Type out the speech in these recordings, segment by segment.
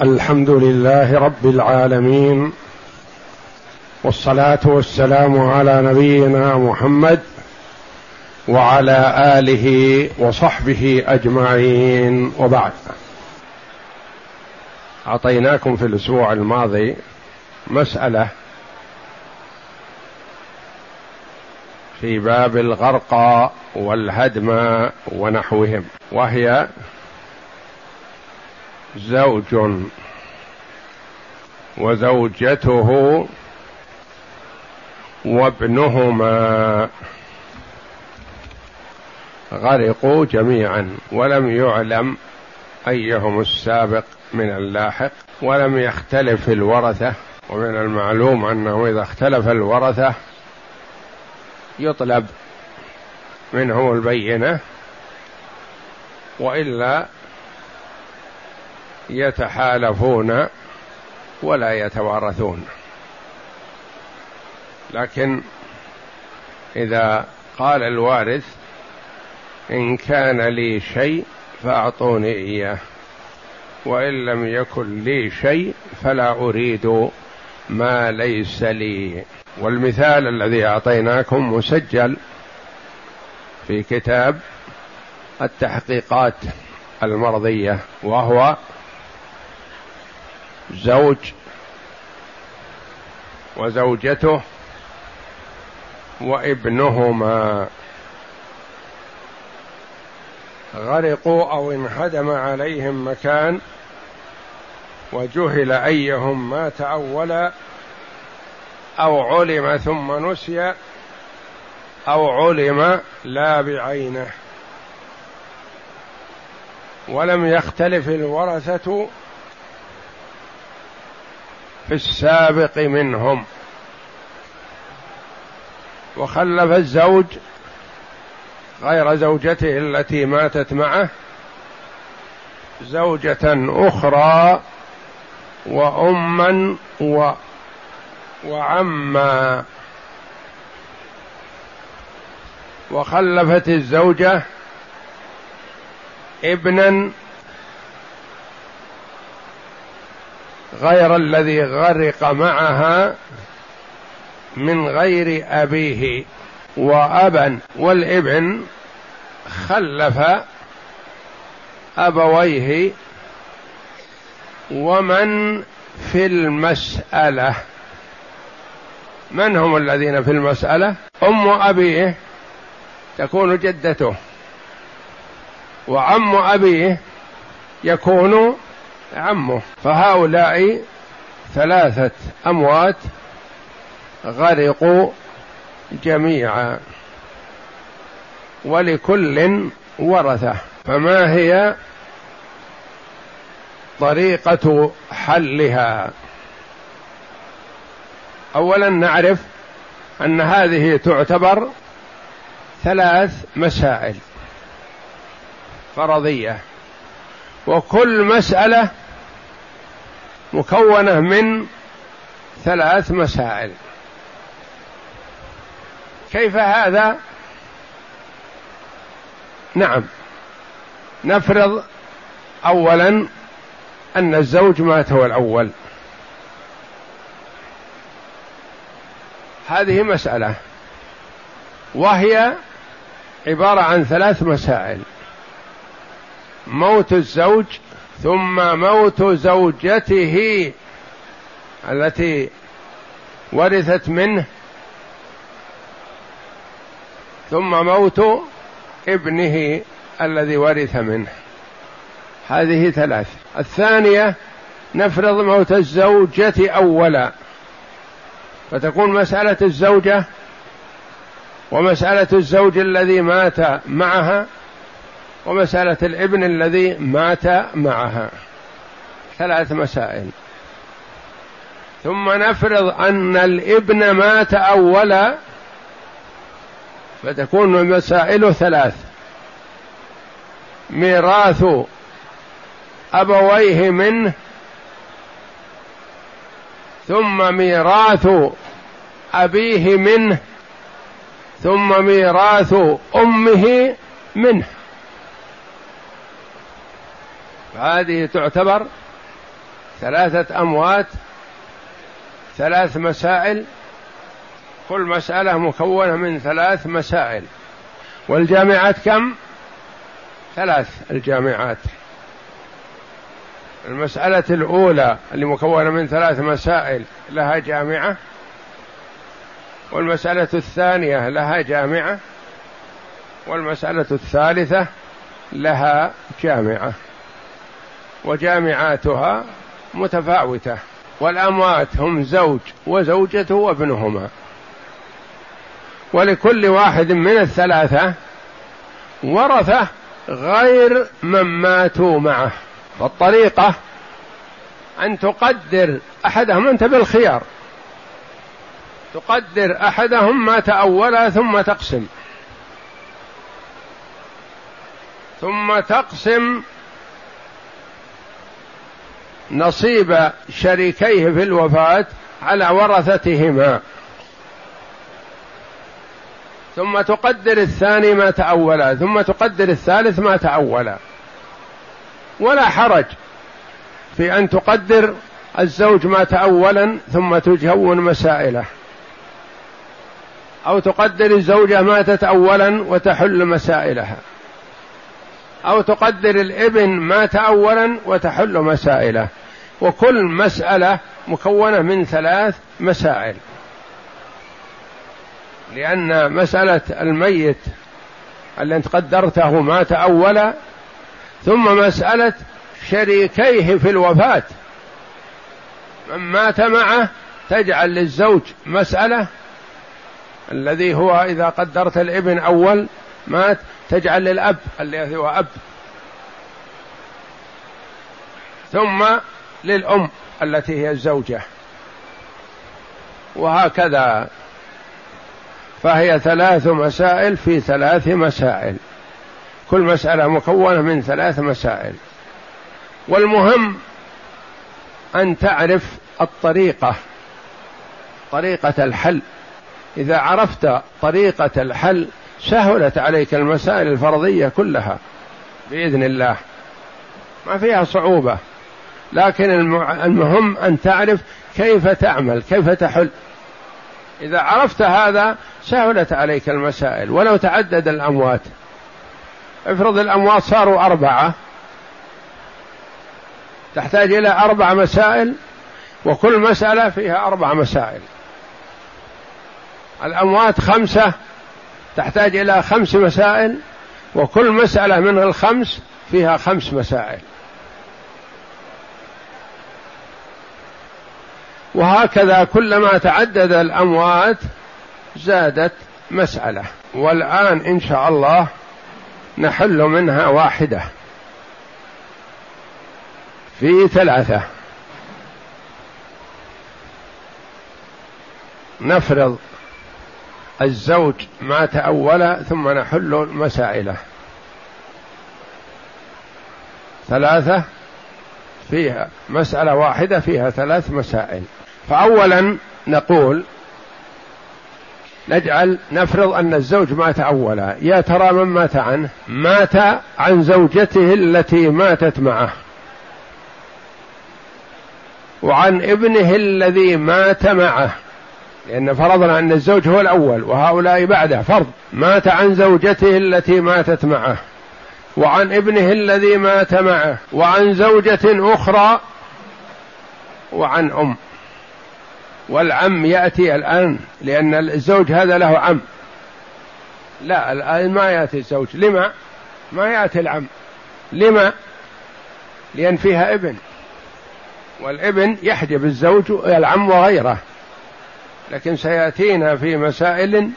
الحمد لله رب العالمين والصلاة والسلام على نبينا محمد وعلى آله وصحبه أجمعين. وبعد أعطيناكم في الأسبوع الماضي مسألة في باب الغرق والهدم ونحوهم وهي زوج وزوجته وابنهما غرقوا جميعا ولم يعلم أيهم السابق من اللاحق ولم يختلف الورثة ومن المعلوم أنه إذا اختلف الورثة يطلب منهم البينة وإلا يتحالفون ولا يتوارثون. لكن إذا قال الوارث إن كان لي شيء فأعطوني إياه وإن لم يكن لي شيء فلا أريد ما ليس لي. والمثال الذي أعطيناكم مسجل في كتاب التحقيقات المرضية وهو زوج وزوجته وابنهما. غرقوا أو انهدم عليهم مكان وجهل أيهم مات أولا أو علم ثم نسي أو علم لا بعينه. ولم يختلف الورثة في السابق منهم. وخلف الزوج غير زوجته التي ماتت معه زوجة أخرى وأما و وعما. وخلفت الزوجة ابنا غير الذي غرق معها من غير أبيه وأبا والابن خلف أبويه ومن في المسألة. من هم الذين في المسألة؟ أم أبيه تكون جدته. وعم أبيه يكون عمه. فهؤلاء ثلاثة أموات غرقوا جميعا ولكل ورثة. فما هي طريقة حلها؟ أولا نعرف أن هذه تعتبر ثلاث مسائل فرضية وكل مسألة مكونة من ثلاث مسائل. كيف هذا؟ نعم. نفرض اولا أن الزوج مات هو الأول هذه مسألة. وهي عبارة عن ثلاث مسائل. موت الزوج ثم موت زوجته التي ورثت منه. ثم موت ابنه الذي ورث منه. هذه ثلاث. الثانية نفرض موت الزوجة أولا. فتكون مسألة الزوجة ومسألة الزوج الذي مات معها ومسألة الابن الذي مات معها. ثلاث مسائل. ثم نفرض أن الابن مات أولا فتكون المسائل ثلاث. ميراث أبويه منه ثم ميراث أبيه منه ثم ميراث أمه منه. هذه تعتبر ثلاثة أموات ثلاث مسائل. كل مسألة مكونة من ثلاث مسائل. والجامعات كم؟ ثلاث الجامعات. المسألة الأولى اللي مكونة من ثلاث مسائل لها جامعة. والمسألة الثانية لها جامعة. والمسألة الثالثة لها جامعة. وجامعاتها متفاوتة والأموات هم زوج وزوجته وابنهما. ولكل واحد من الثلاثة ورثة غير من ماتوا معه. فالطريقة أن تقدر أحدهم أنت بالخيار تقدر أحدهم ما تأول ثم تقسم ثم تقسم نصيب شريكيه في الوفاة على ورثتهما. ثم تقدر الثاني ما تأولا ثم تقدر الثالث ما تأولا. ولا حرج في أن تقدر الزوج مات أولا ثم تجون مسائله. أو تقدر الزوجة ماتت أولا وتحل مسائلها. أو تقدر الإبن مات أولا وتحل مسائله. وكل مسألة مكونة من ثلاث مسائل. لأن مسألة الميت أنت قدرته مات أولا ثم مسألة شريكيه في الوفاة. من مات معه تجعل للزوج مسألة الذي هو إذا قدرت الإبن أول مات تجعل للأب الذي هو أب. ثم للأم التي هي الزوجة. وهكذا. فهي ثلاث مسائل في ثلاث مسائل. كل مسألة مكونة من ثلاث مسائل. والمهم أن تعرف الطريقة طريقة الحل. إذا عرفت طريقة الحل سهلت عليك المسائل الفرضية كلها بإذن الله. ما فيها صعوبة. لكن المهم أن تعرف كيف تعمل كيف تحل. إذا عرفت هذا سهلت عليك المسائل. ولو تعدد الأموات. افرض الأموات صاروا أربعة. تحتاج إلى أربع مسائل وكل مسألة فيها أربع مسائل. الأموات خمسة تحتاج إلى خمس مسائل وكل مسألة من الخمس فيها خمس مسائل. وهكذا كلما تعدد الأموات زادت مسألة. والآن إن شاء الله نحل منها واحدة. في ثلاثة. نفرض الزوج مات أولا ثم نحل مسائله. ثلاثة فيها مسألة واحدة فيها ثلاث مسائل. فأولا نقول نجعل نفرض أن الزوج مات أولا يا ترى من مات عنه؟ مات عن زوجته التي ماتت معه. وعن ابنه الذي مات معه. لأن فرضنا أن الزوج هو الأول وهؤلاء بعده. فرض. مات عن زوجته التي ماتت معه وعن ابنه الذي مات معه وعن زوجة أخرى وعن أم. والعم يأتي الآن لأن الزوج هذا له عم. لا الآن ما يأتي الزوج. لما؟ ما يأتي العم. لما؟ لأن فيها ابن. والابن يحجب الزوج العم وغيره. لكن سيأتينا في مسائل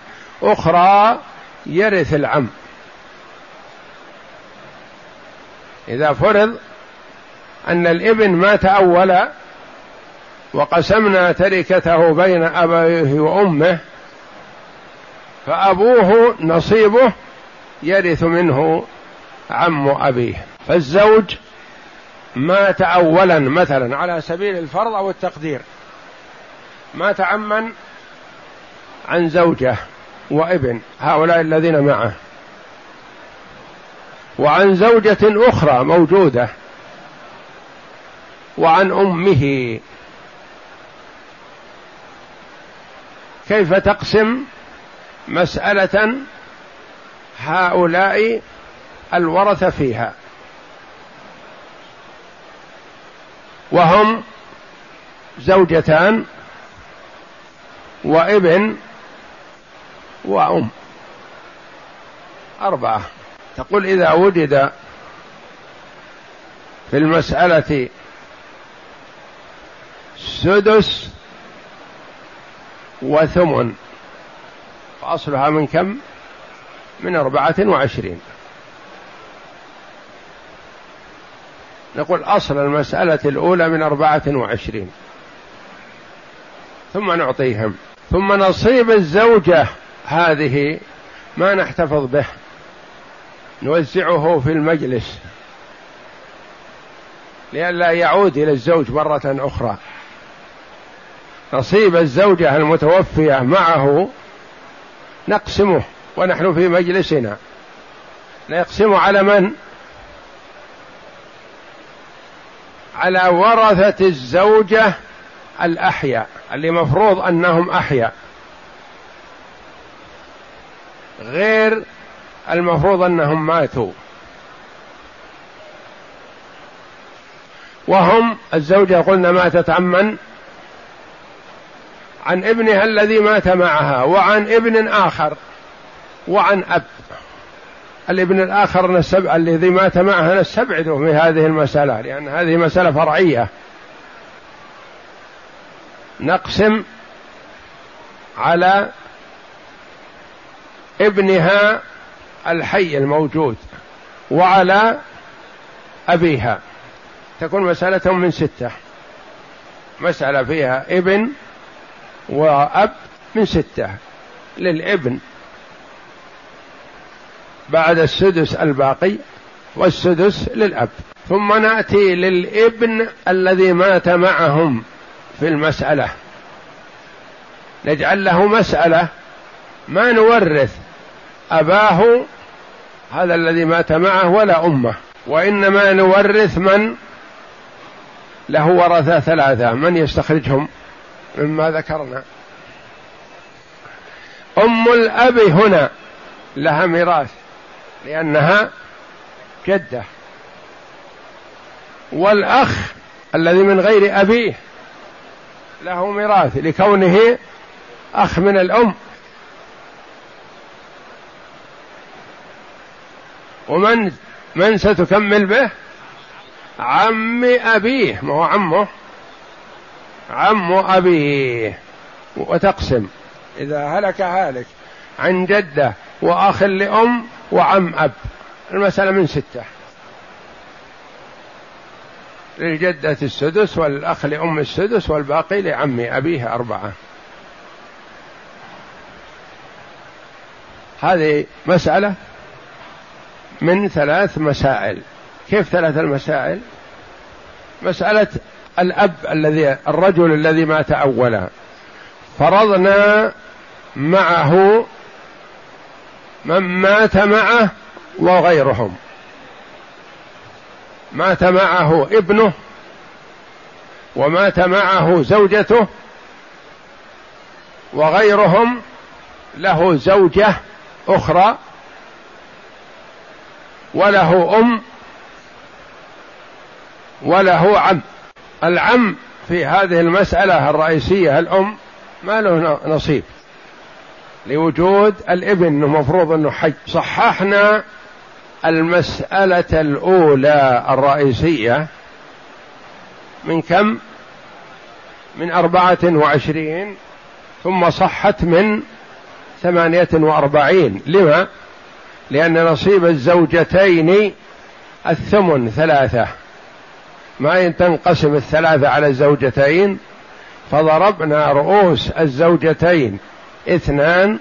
أخرى يرث العم. إذا فرض أن الإبن مات أولا وقسمنا تركته بين أبويه وأمه فأبوه نصيبه يرث منه عم أبيه. فالزوج مات أولا مثلا على سبيل الفرض أو التقدير. مات عما عن زوجة وابن هؤلاء الذين معه. وعن زوجة أخرى موجودة. وعن أمه. كيف تقسم مسألة هؤلاء الورثه فيها؟ وهم زوجتان وابن وأم. أربعة. تقول إذا وجد في المسألة سدس وثمن فأصلها من كم؟ من أربعة وعشرين. نقول أصل المسألة الأولى من أربعة وعشرين. ثم نعطيهم. ثم نصيب الزوجة هذه ما نحتفظ به. نوزعه في المجلس. لئلا يعود إلى الزوج مرة أخرى. نصيب الزوجة المتوفية معه نقسمه. ونحن في مجلسنا. نقسم على من؟ على ورثة الزوجة الأحياء اللي مفروض أنهم أحياء. غير المفروض أنهم ماتوا. وهم الزوجة قلنا ماتت عن من؟ عن ابنها الذي مات معها وعن ابن آخر وعن أب. الابن الآخر الذي مات معها نستبعده في هذه المسألة لأن هذه مسألة فرعية. نقسم على ابنها الحي الموجود وعلى أبيها. تكون مسألة من ستة. مسألة فيها ابن وأب من ستة. للابن بعد السدس الباقي والسدس للأب. ثم نأتي للابن الذي مات معهم. في المسألة. نجعل له مسألة ما نورث أباه هذا الذي مات معه ولا أمه. وإنما نورث من؟ له ورثة ثلاثة. من يستخرجهم؟ مما ذكرنا. أم الأب هنا لها ميراث لأنها جدة. والأخ الذي من غير أبيه له ميراث لكونه أخ من الأم. ومن من ستكمل به؟ عم أبيه ما هو عمه؟ عم أبيه. وتقسم. إذا هلك هالك عن جدة وأخ لأم وعم أب. المسألة من ستة. للجدة السدس والأخ لأم السدس والباقي لعم أبيه أربعة. هذه مسألة من ثلاث مسائل. كيف ثلاث المسائل؟ مسألة الأب الذي الرجل الذي مات أولا. فرضنا معه من مات معه وغيرهم. مات معه ابنه ومات معه زوجته وغيرهم له زوجة أخرى وله أم وله عم. العم في هذه المسألة الرئيسية الأم ما له نصيب. لوجود الابن المفروض أنه حي. صححنا المسألة الأولى الرئيسية من كم؟ من أربعة وعشرين ثم صحت من ثمانية وأربعين لما؟ لأن نصيب الزوجتين الثمن ثلاثة ما تنقسم الثلاثة على الزوجتين فضربنا رؤوس الزوجتين اثنان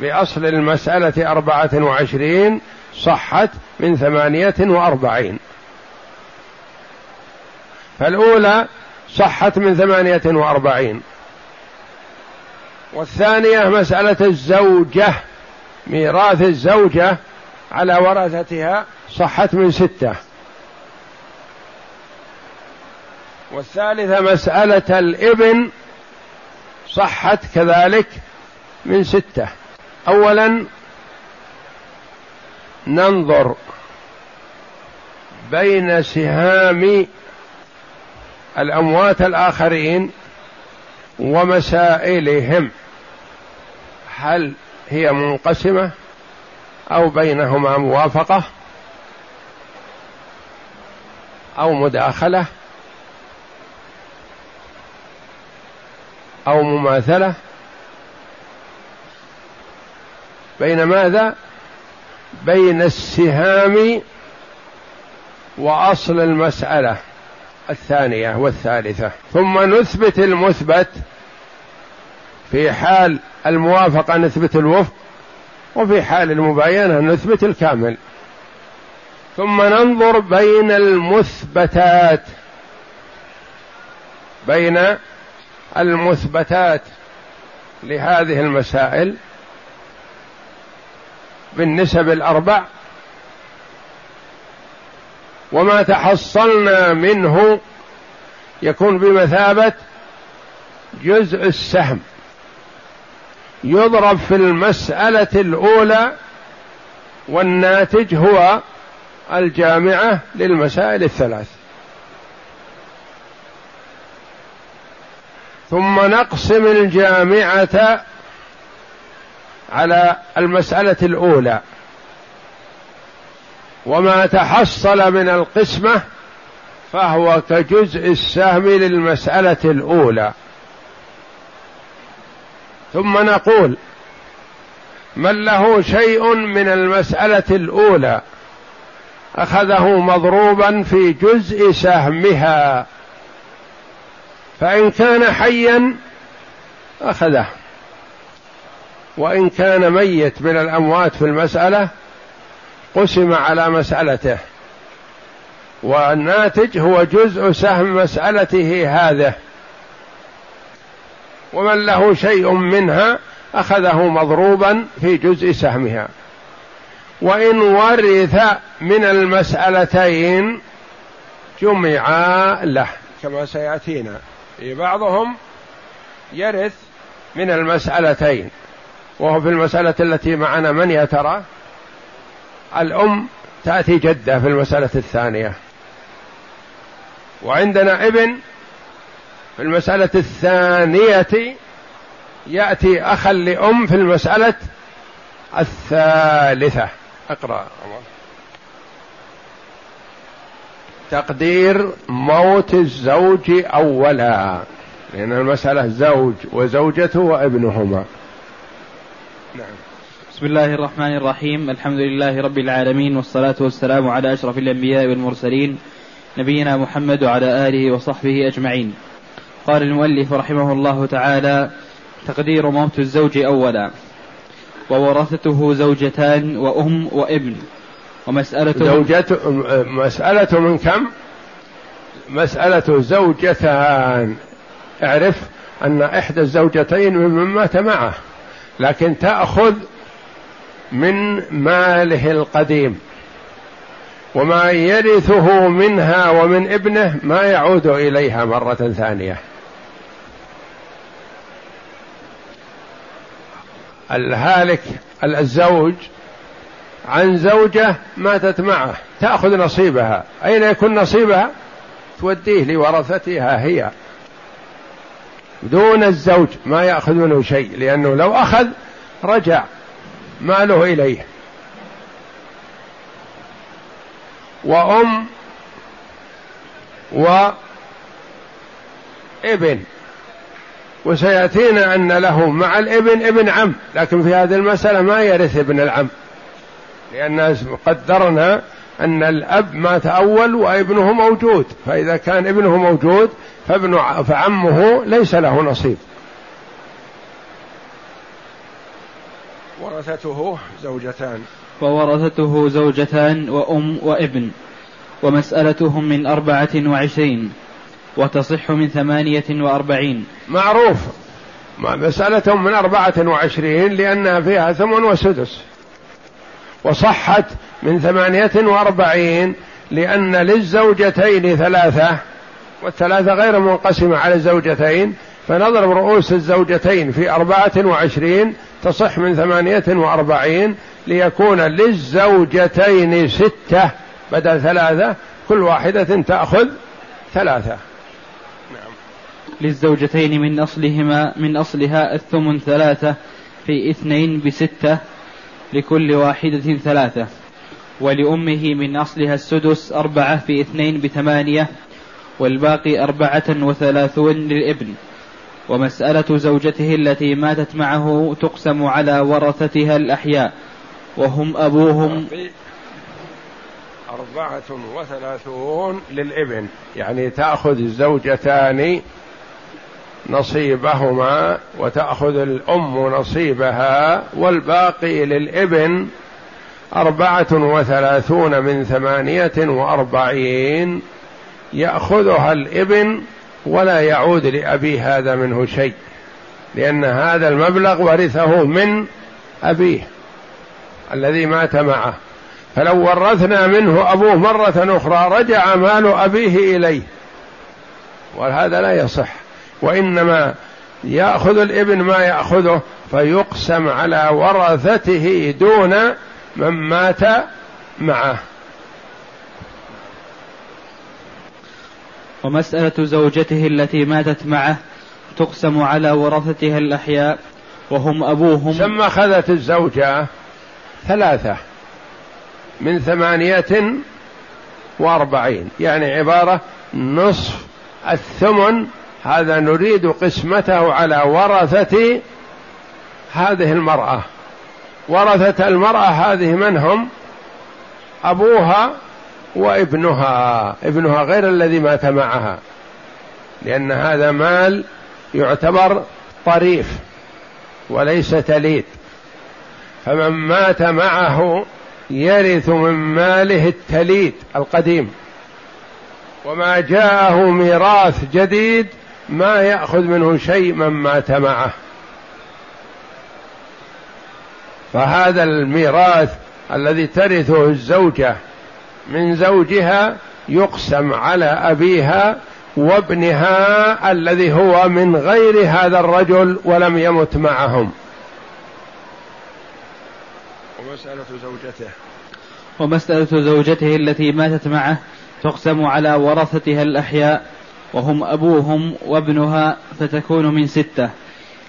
بأصل المسألة أربعة وعشرين صحت من ثمانية وأربعين. فالأولى صحت من ثمانية وأربعين. والثانية مسألة الزوجة ميراث الزوجة على ورثتها صحت من ستة. والثالثة مسألة الإبن صحت كذلك من ستة. أولا ننظر بين سهام الأموات الآخرين ومسائلهم هل هي منقسمة أو بينهما موافقة أو مداخلة أو مماثلة بين ماذا؟ بين السهام وأصل المسألة الثانية والثالثة. ثم نثبت المثبت في حال الموافقة نثبت الوفق وفي حال المباينة نثبت الكامل. ثم ننظر بين المثبتات. بين المثبتات لهذه المسائل. بالنسب الأربع وما تحصلنا منه يكون بمثابة جزء السهم. يضرب في المسألة الأولى والناتج هو الجامعة للمسائل الثلاث. ثم نقسم الجامعة على المسألة الأولى. وما تحصل من القسمة فهو كجزء السهم للمسألة الأولى. ثم نقول من له شيء من المسألة الأولى أخذه مضروبا في جزء سهمها. فإن كان حيا أخذه. وإن كان ميت من الأموات في المسألة قسم على مسألته. والناتج هو جزء سهم مسألته هذه. ومن له شيء منها أخذه مضروبا في جزء سهمها. وإن ورث من المسألتين جمعا له كما سيأتينا. في بعضهم يرث من المسألتين. وهو في المسألة التي معنا من يا ترى؟ الأم تأتي جدة في المسألة الثانية. وعندنا ابن في المسألة الثانية يأتي أخا لأم في المسألة الثالثة. اقرأ. تقدير موت الزوج أولا. لأن المسألة زوج وزوجته وابنهما. نعم. بسم الله الرحمن الرحيم. الحمد لله رب العالمين والصلاة والسلام على أشرف الأنبياء والمرسلين نبينا محمد وعلى آله وصحبه أجمعين. قال المؤلف رحمه الله تعالى تقدير موت الزوج أولا وورثته زوجتان وأم وابن. ومسألة زوجته مسألة من كم؟ مسألة زوجتان. اعرف أن إحدى الزوجتين ممن مات معه. لكن تأخذ من ماله القديم. وما يرثه منها ومن ابنه ما يعود إليها مرة ثانية. الهالك الزوج عن زوجة ماتت معه. تأخذ نصيبها. أين يكون نصيبها؟ توديه لورثتها هي. دون الزوج ما ياخذ منه شيء لأنه لو أخذ رجع ماله إليه. وأم وابن. وسيأتينا أن له مع الابن ابن عم لكن في هذه المسألة ما يرث ابن العم لأن قدرنا أن الأب مات أول وابنه موجود فإذا كان ابنه موجود فابن فعمه ليس له نصيب. ورثته زوجتان. وورثته زوجتان وأم وابن ومسألتهم من أربعة وعشرين وتصح من ثمانية وأربعين. معروف. مسألتهم من أربعة وعشرين لأنها فيها ثمن وسدس. وصحت من ثمانية وأربعين لأن للزوجتين ثلاثة والثلاثة غير منقسمة على الزوجتين فنضرب رؤوس الزوجتين في أربعة وعشرين تصح من ثمانية وأربعين ليكون للزوجتين ستة بدل ثلاثة كل واحدة تأخذ ثلاثة نعم. للزوجتين من أصلهما من أصلها الثمن ثلاثة في اثنين بستة لكل واحدة ثلاثة ولأمه من أصلها السدس أربعة في اثنين بثمانية والباقي أربعة وثلاثون للابن. ومسألة زوجته التي ماتت معه تقسم على ورثتها الأحياء وهم أبوهم أربعة وثلاثون للابن يعني تأخذ الزوجتان نصيبهما وتأخذ الأم نصيبها والباقي للإبن أربعة وثلاثون من ثمانية وأربعين يأخذها الإبن ولا يعود لأبي هذا منه شيء لأن هذا المبلغ ورثه من أبيه الذي مات معه. فلو ورثنا منه أبوه مرة أخرى رجع مال أبيه إليه وهذا لا يصح. وإنما يأخذ الإبن ما يأخذه فيقسم على ورثته دون من مات معه. ومسألة زوجته التي ماتت معه تقسم على ورثتها الأحياء وهم أبوهم. ثم أخذت الزوجة ثلاثة من ثمانية وأربعين يعني عبارة نصف الثمن هذا نريد قسمته على ورثة هذه المرأة. ورثة المرأة هذه من هم؟ أبوها وابنها. ابنها غير الذي مات معها. لأن هذا مال يعتبر طريف وليس تليد. فمن مات معه يرث من ماله التليد القديم. وما جاءه ميراث جديد ما يأخذ منه شيء من مات معه. فهذا الميراث الذي ترثه الزوجة من زوجها يقسم على أبيها وابنها الذي هو من غير هذا الرجل ولم يمت معهم. ومسألة زوجته. ومسألة زوجته التي ماتت معه تقسم على ورثتها الأحياء. وهم أبوهم وابنها فتكون من ستة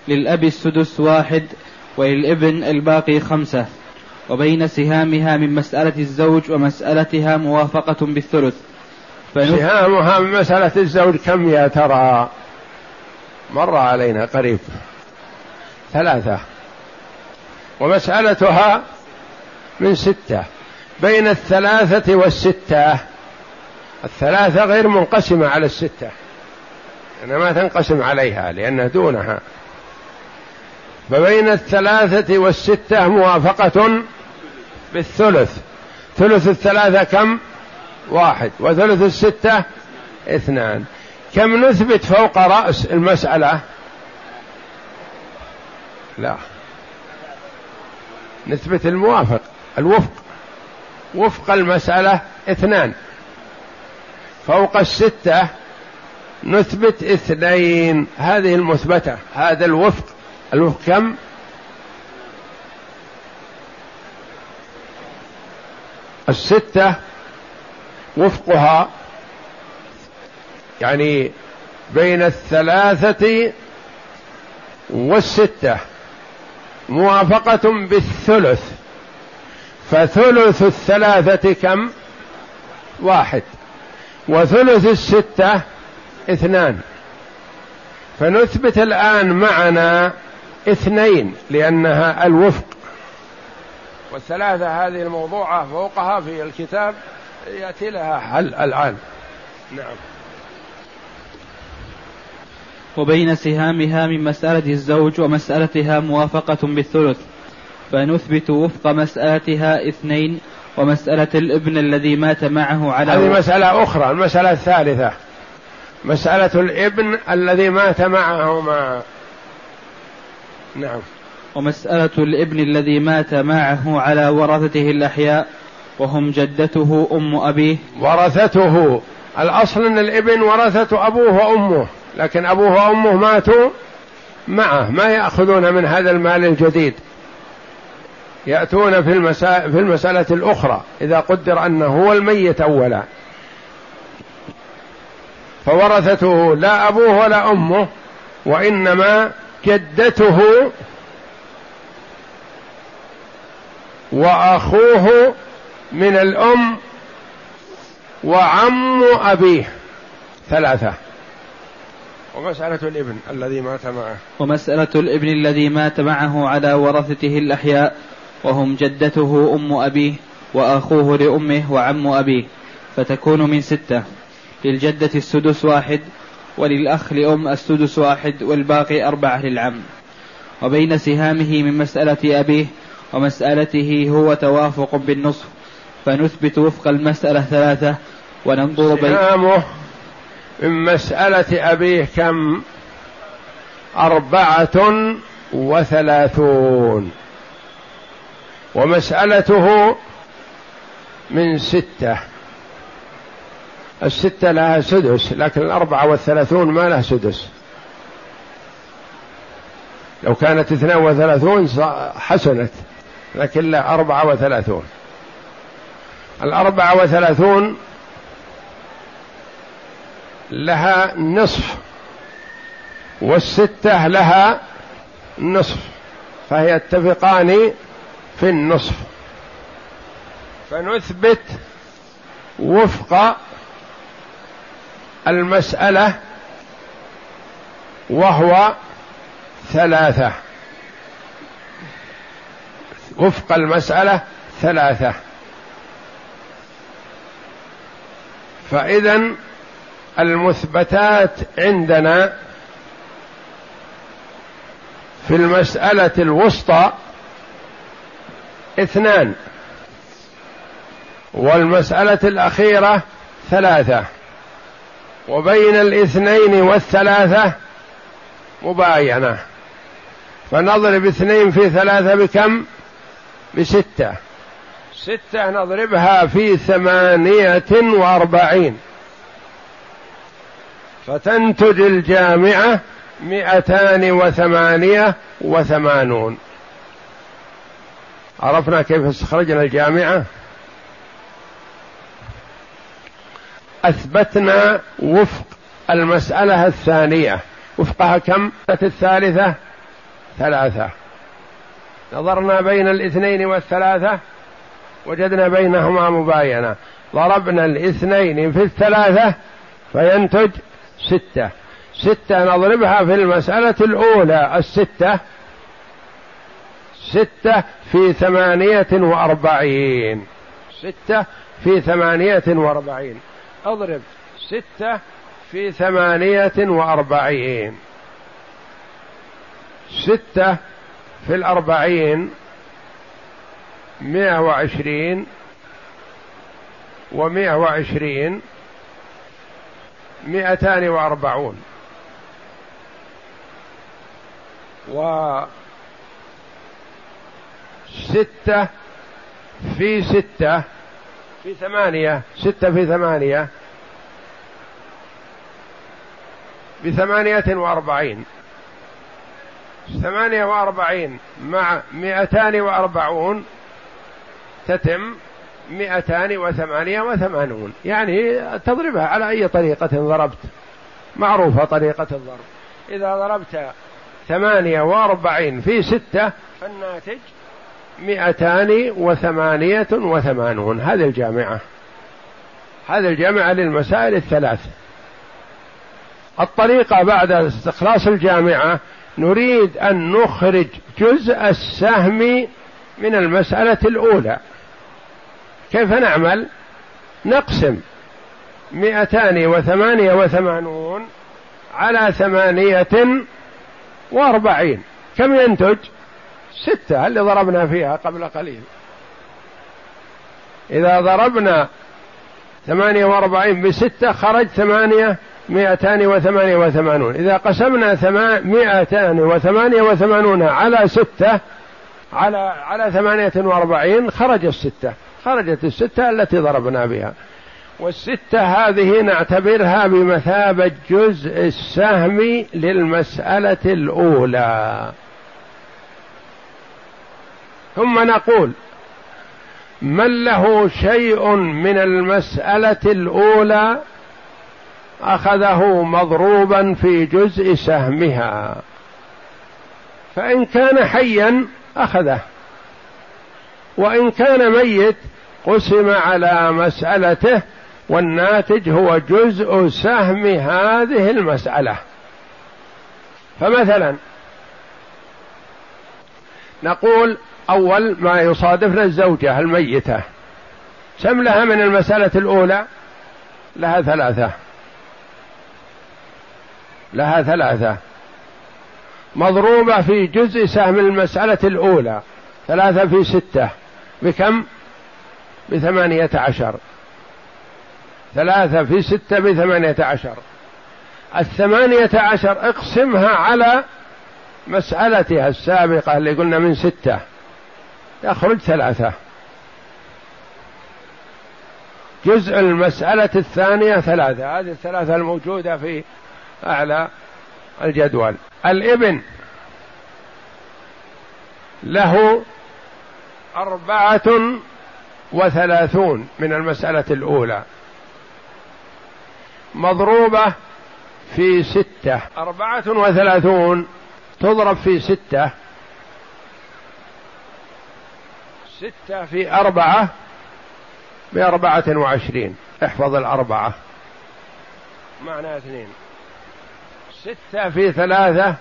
للأب السدس واحد وللابن الباقي خمسة. وبين سهامها من مسألة الزوج ومسألتها موافقة بالثلث. سهامها من مسألة الزوج كم يا ترى؟ مر علينا قريب. ثلاثة. ومسألتها من ستة. بين الثلاثة والستة الثلاثة غير منقسمة على الستة. أنا ما تنقسم عليها لأنها دونها. فبين الثلاثة والستة موافقة بالثلث. ثلث الثلاثة كم؟ واحد. وثلث الستة اثنان. كم نثبت فوق رأس المسألة؟ لا. نثبت الموافق الوفق. وفق المسألة اثنان. فوق الستة نثبت اثنين. هذه المثبتة هذا الوفق. الوفق كم؟ الستة وفقها يعني بين الثلاثة والستة. موافقة بالثلث. فثلث الثلاثة كم؟ واحد. وثلث الستة اثنان. فنثبت الآن معنا اثنين لأنها الوفق. والثلاثة هذه الموضوعة فوقها في الكتاب يأتي لها حل الآن. نعم. وبين سهامها من مسألة الزوج ومسألتها موافقة بالثلث. فنثبت وفق مسألتها اثنين ومسألة الابن الذي مات معه على هذه مسألة أخرى المسألة الثالثة. مسألة الابن الذي مات معهما. نعم. ومسألة الابن الذي مات معه على ورثته الأحياء وهم جدته أم أبيه. ورثته. الأصل أن الابن ورثة أبوه وأمه لكن أبوه وأمه ماتوا معه ما يأخذون من هذا المال الجديد. يأتون في, المسا... في المسألة الأخرى إذا قدر أنه هو الميت أولا. فورثته لا أبوه ولا أمه وإنما جدته وأخوه من الأم وعم أبيه. ثلاثة. ومسألة الإبن الذي مات معه. ومسألة الإبن الذي مات معه على ورثته الأحياء. وهم جدته أم أبيه وأخوه لأمه وعم أبيه فتكون من ستة. للجدة السدس واحد وللأخ لأم السدس واحد والباقي أربعة للعم. وبين سهامه من مسألة أبيه ومسألته هو توافق بالنصف فنثبت وفق المسألة ثلاثة وننظر بين سهامه من مسألة أبيه كم؟ أربعة وثلاثون. ومسألته من ستة. الستة لها سدس لكن الأربعة والثلاثون ما لها سدس. لو كانت اثنان وثلاثون حسنت لكن لا أربعة وثلاثون. الأربعة وثلاثون لها نصف والستة لها نصف فهي يتفقان في النصف. فنثبت وفق المسألة وهو ثلاثة. وفق المسألة ثلاثة. فإذا المثبتات عندنا في المسألة الوسطى اثنان. والمسألة الأخيرة ثلاثة. وبين الاثنين والثلاثة مباينة. فنضرب اثنين في ثلاثة بكم؟ بستة. ستة نضربها في ثمانية وأربعين. فتنتج الجامعة مئتان وثمانية وثمانون. عرفنا كيف استخرجنا الجامعة. أثبتنا وفق المسألة الثانية. وفقها كم؟ الثالثة ثلاثة. نظرنا بين الاثنين والثلاثة. وجدنا بينهما مباينة. ضربنا الاثنين في الثلاثة فينتج ستة. ستة نضربها في المسألة الأولى الستة. ستة في ثمانية وأربعين. ستة في ثمانية وأربعين. أضرب. ستة في ثمانية وأربعين. ستة في الأربعين. مئة وعشرين. ومئة وعشرين. مئتان وأربعون. و ستة في ستة في ثمانية ستة في ثمانية بثمانية وأربعين. ثمانية وأربعين مع مئتان وأربعون تتم مئتان وثمانية وثمانون. يعني تضربها على أي طريقة ضربت. معروفة طريقة الضرب. إذا ضربت ثمانية وأربعين في ستة فالناتج مئتان وثمانية وثمانون. هذه الجامعة. هذه الجامعة للمسائل الثلاث. الطريقة بعد استخلاص الجامعة نريد أن نخرج جزء السهم من المسألة الأولى. كيف نعمل؟ نقسم مئتان وثمانية وثمانون على ثمانية وأربعين. كم ينتج؟ ستة اللي ضربنا فيها قبل قليل. إذا ضربنا ثمانية وأربعين بستة خرج ثمانية مئتان وثمانية وثمانون. إذا قسمنا مئتان وثمانية وثمانون على ستة على على ثمانية وأربعين خرج الستة. خرجت الستة التي ضربنا بها. والستة هذه نعتبرها بمثابة جزء السهم للمسألة الأولى. ثم نقول من له شيء من المسألة الأولى أخذه مضروبا في جزء سهمها. فإن كان حيا أخذه. وإن كان ميت قسم على مسألته والناتج هو جزء سهم هذه المسألة. فمثلا نقول أول ما يصادفنا الزوجة الميتة. كم لها من المسألة الأولى؟ لها ثلاثة. لها ثلاثة. مضروبة في جزء سهم المسألة الأولى. ثلاثة في ستة. بكم؟ بثمانية عشر. ثلاثة في ستة بثمانية عشر. الثمانية عشر اقسمها على مسألتها السابقة اللي قلنا من ستة. يخرج ثلاثة. جزء المسألة الثانية ثلاثة. هذه الثلاثة الموجودة في أعلى الجدول. الإبن له أربعة وثلاثون من المسألة الأولى. مضروبة في ستة. أربعة وثلاثون تضرب في ستة. ستة في أربعة بأربعة وعشرين. احفظ الأربعة. معنى اثنين. ستة في ثلاثة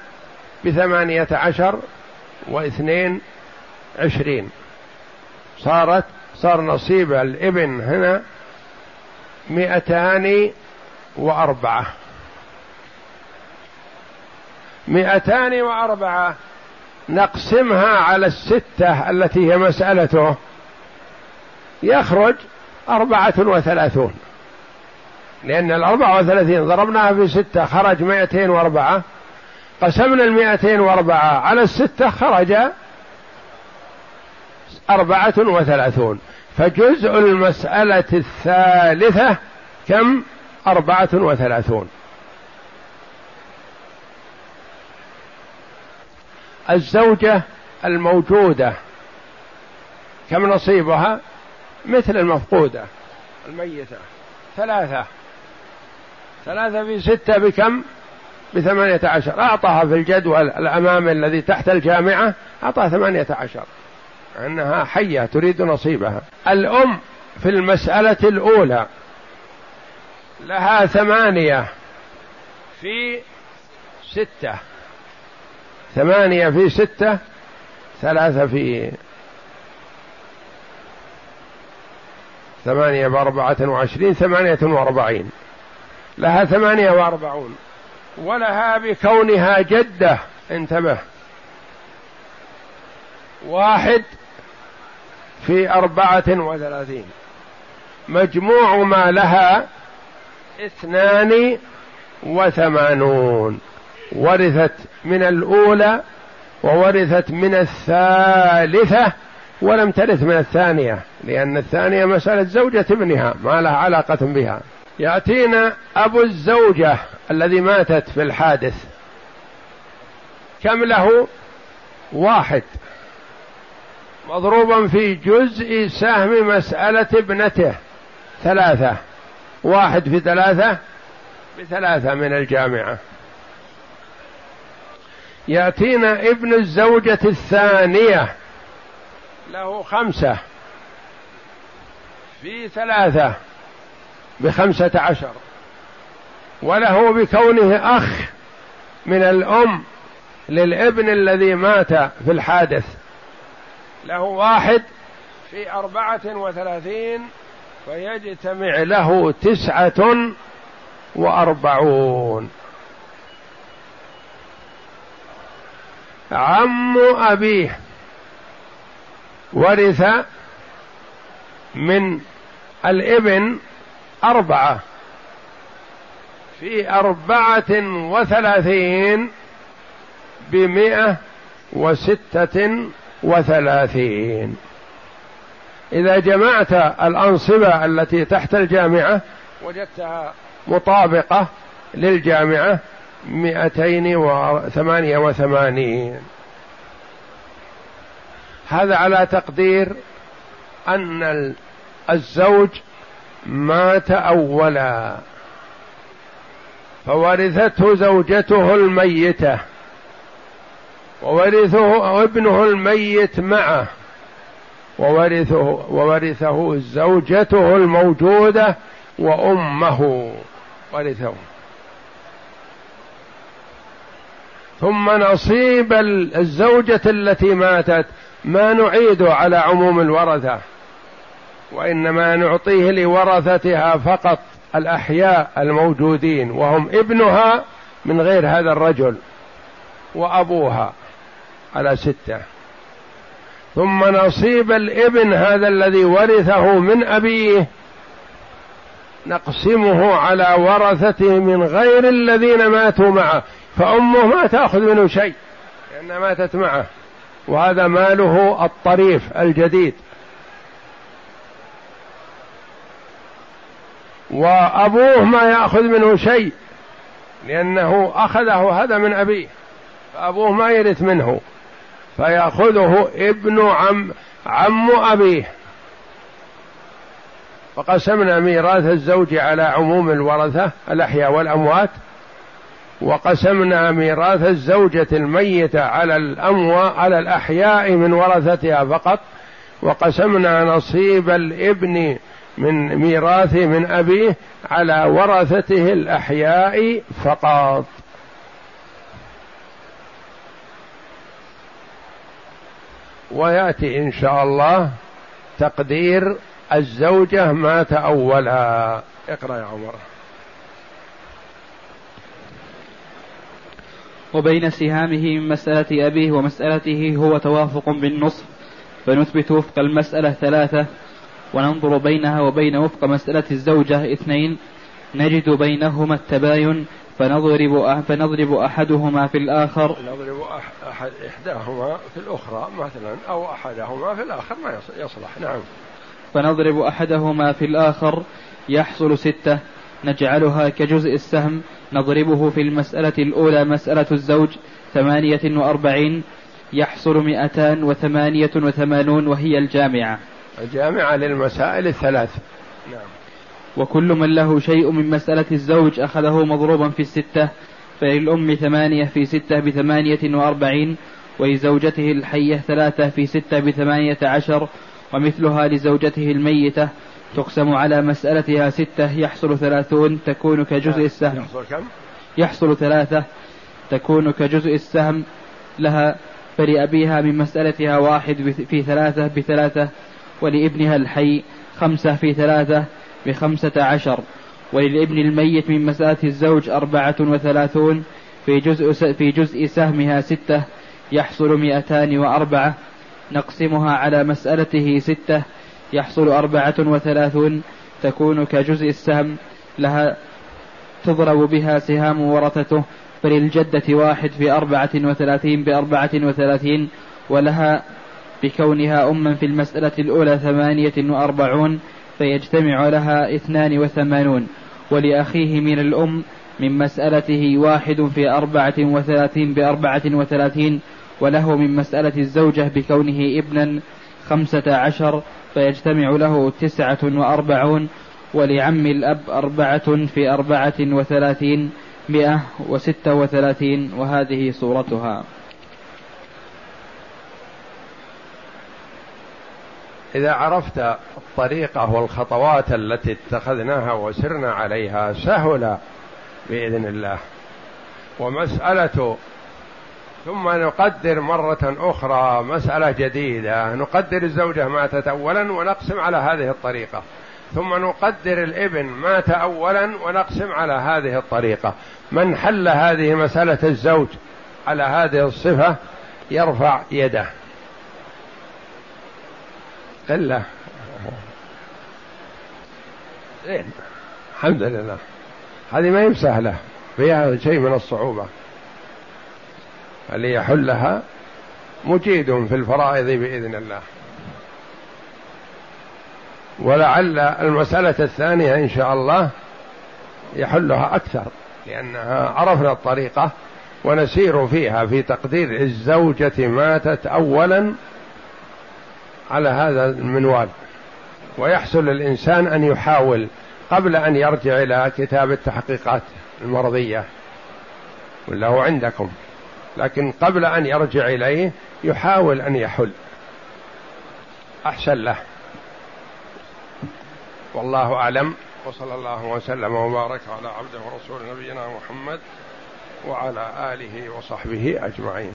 بثمانية عشر واثنين عشرين. صارت صار نصيب الابن هنا مئتان وأربعة. مئتان وأربعة. نقسمها على الستة التي هي مسألته. يخرج أربعة وثلاثون. لأن الأربعة وثلاثين ضربناها في ستة خرج مائتين وأربعة. قسمنا المائتين وأربعة. على الستة خرج أربعة وثلاثون. فجزء المسألة الثالثة كم؟ أربعة وثلاثون. الزوجة الموجودة. كم نصيبها؟ مثل المفقودة. الميتة. ثلاثة. ثلاثة في ستة بكم؟ بثمانية عشر. أعطاها في الجدول الأمامي الذي تحت الجامعة أعطاها ثمانية عشر. أنها حية تريد نصيبها. الأم في المسألة الأولى. لها ثمانية في ستة. ثمانية في ستة ثلاثة في ثمانية بأربعة وعشرين ثمانية وأربعين. لها ثمانية وأربعون. ولها بكونها جدة. انتبه. واحد في أربعة وثلاثين. مجموع ما لها اثنان وثمانون. ورثت من الأولى وورثت من الثالثة ولم ترث من الثانية لأن الثانية مسألة زوجة ابنها ما لها علاقة بها. يأتينا أبو الزوجة الذي ماتت في الحادث. كم له؟ واحد. مضروبا في جزء سهم مسألة ابنته. ثلاثة. واحد في ثلاثة؟ بثلاثة من الجامعة. يأتينا ابن الزوجة الثانية. له خمسة. في ثلاثة. بخمسة عشر. وله بكونه أخ من الأم للابن الذي مات في الحادث. له واحد في أربعة وثلاثين فيجتمع له تسعة وأربعون. عم أبيه ورث من الإبن أربعة في أربعة وثلاثين بمئة وستة وثلاثين. إذا جمعت الأنصبة التي تحت الجامعة وجدتها مطابقة للجامعة مئتين وثمانية وثمانين. هذا على تقدير أن الزوج مات أولا. فورثته زوجته الميتة وورثه ابنه الميت معه وورثه وورثه زوجته الموجودة وأمه ورثه. ثم نصيب الزوجة التي ماتت ما نعيد على عموم الورثة وإنما نعطيه لورثتها فقط الأحياء الموجودين وهم ابنها من غير هذا الرجل وأبوها على ستة. ثم نصيب الابن هذا الذي ورثه من أبيه نقسمه على ورثته من غير الذين ماتوا معه. فأمه ما تأخذ منه شيء لأنها ماتت معه وهذا ماله الطريف الجديد. وأبوه ما يأخذ منه شيء لأنه أخذه هذا من أبيه فأبوه ما يرث منه فيأخذه ابن عم عم أبيه. فقسمنا ميراث الزوج على عموم الورثة الأحياء والأموات. وقسمنا ميراث الزوجة الميتة على الأموات على الأحياء من ورثتها فقط وقسمنا نصيب الإبن من ميراثه من أبيه على ورثته الأحياء فقط. ويأتي إن شاء الله تقدير الزوجة مات أولا. اقرأ يا عمر. وبين سهامه من مسألة أبيه ومسألته هو توافق بالنصف. فنثبت وفق المسألة ثلاثة وننظر بينها وبين وفق مسألة الزوجة اثنين. نجد بينهما التباين فنضرب فنضرب أحدهما في الآخر. نضرب أحد إحداهما في الأخرى مثلا أو أحدهما في الآخر ما يصلح. نعم. فنضرب أحدهما في الآخر. يحصل ستة. نجعلها كجزء السهم نضربه في المسألة الأولى مسألة الزوج ثمانية وأربعين يحصل مئتان وثمانية وثمانون وهي الجامعة. الجامعة للمسائل الثلاث. نعم. وكل من له شيء من مسألة الزوج أخذه مضروبا في الستة فللأم ثمانية في ستة بثمانية وأربعين ولزوجته الحية ثلاثة في ستة بثمانية عشر ومثلها لزوجته الميتة تقسم على مسألتها ستة يحصل ثلاثون تكون كجزء السهم يحصل كم؟ يحصل ثلاثة تكون كجزء السهم لها فلأبيها من مسألتها واحد في ثلاثة بثلاثة ولابنها الحي خمسة في ثلاثة بخمسة عشر وللابن الميت من مسألة الزوج أربعة وثلاثون في جزء, في جزء سهمها ستة يحصل مئتان وأربعة نقسمها على مسألته ستة يحصل أربعة وثلاثون تكون كجزء السهم. لها تضرب بها سهام ورثته فللجدة واحد في أربعة وثلاثين بأربعة وثلاثين ولها بكونها أما في المسألة الأولى ثمانية وأربعون فيجتمع لها اثنان وثمانون. ولأخيه من الأم من مسألته واحد في أربعة وثلاثين بأربعة وثلاثين وله من مسألة الزوجة بكونه ابنا خمسة عشر فيجتمع له تسعة وأربعون ولعم الأب أربعة في أربعة وثلاثين مئة وستة وثلاثين وهذه صورتها. إذا عرفت الطريقة والخطوات التي اتخذناها وسرنا عليها سهل بإذن الله. ومسألة ثم نقدر مرة أخرى مسألة جديدة. نقدر الزوجة ماتت أولا ونقسم على هذه الطريقة. ثم نقدر الابن مات أولا ونقسم على هذه الطريقة. من حل هذه مسألة الزوج على هذه الصفة يرفع يده. إلا. زين. الحمد لله. هذه ما هي سهلة فيها شيء من الصعوبة. اللي يحلها مجيد في الفرائض بإذن الله. ولعل المسألة الثانية إن شاء الله يحلها أكثر لأنها عرفنا الطريقة ونسير فيها في تقدير الزوجة ماتت أولا على هذا المنوال. ويحصل الإنسان أن يحاول قبل أن يرجع إلى كتاب التحقيقات المرضية. ولا هو عندكم. لكن قبل أن يرجع إليه يحاول أن يحل. أحسن له. والله أعلم. وصلى الله وسلم وبارك على عبده ورسول نبينا محمد وعلى آله وصحبه أجمعين.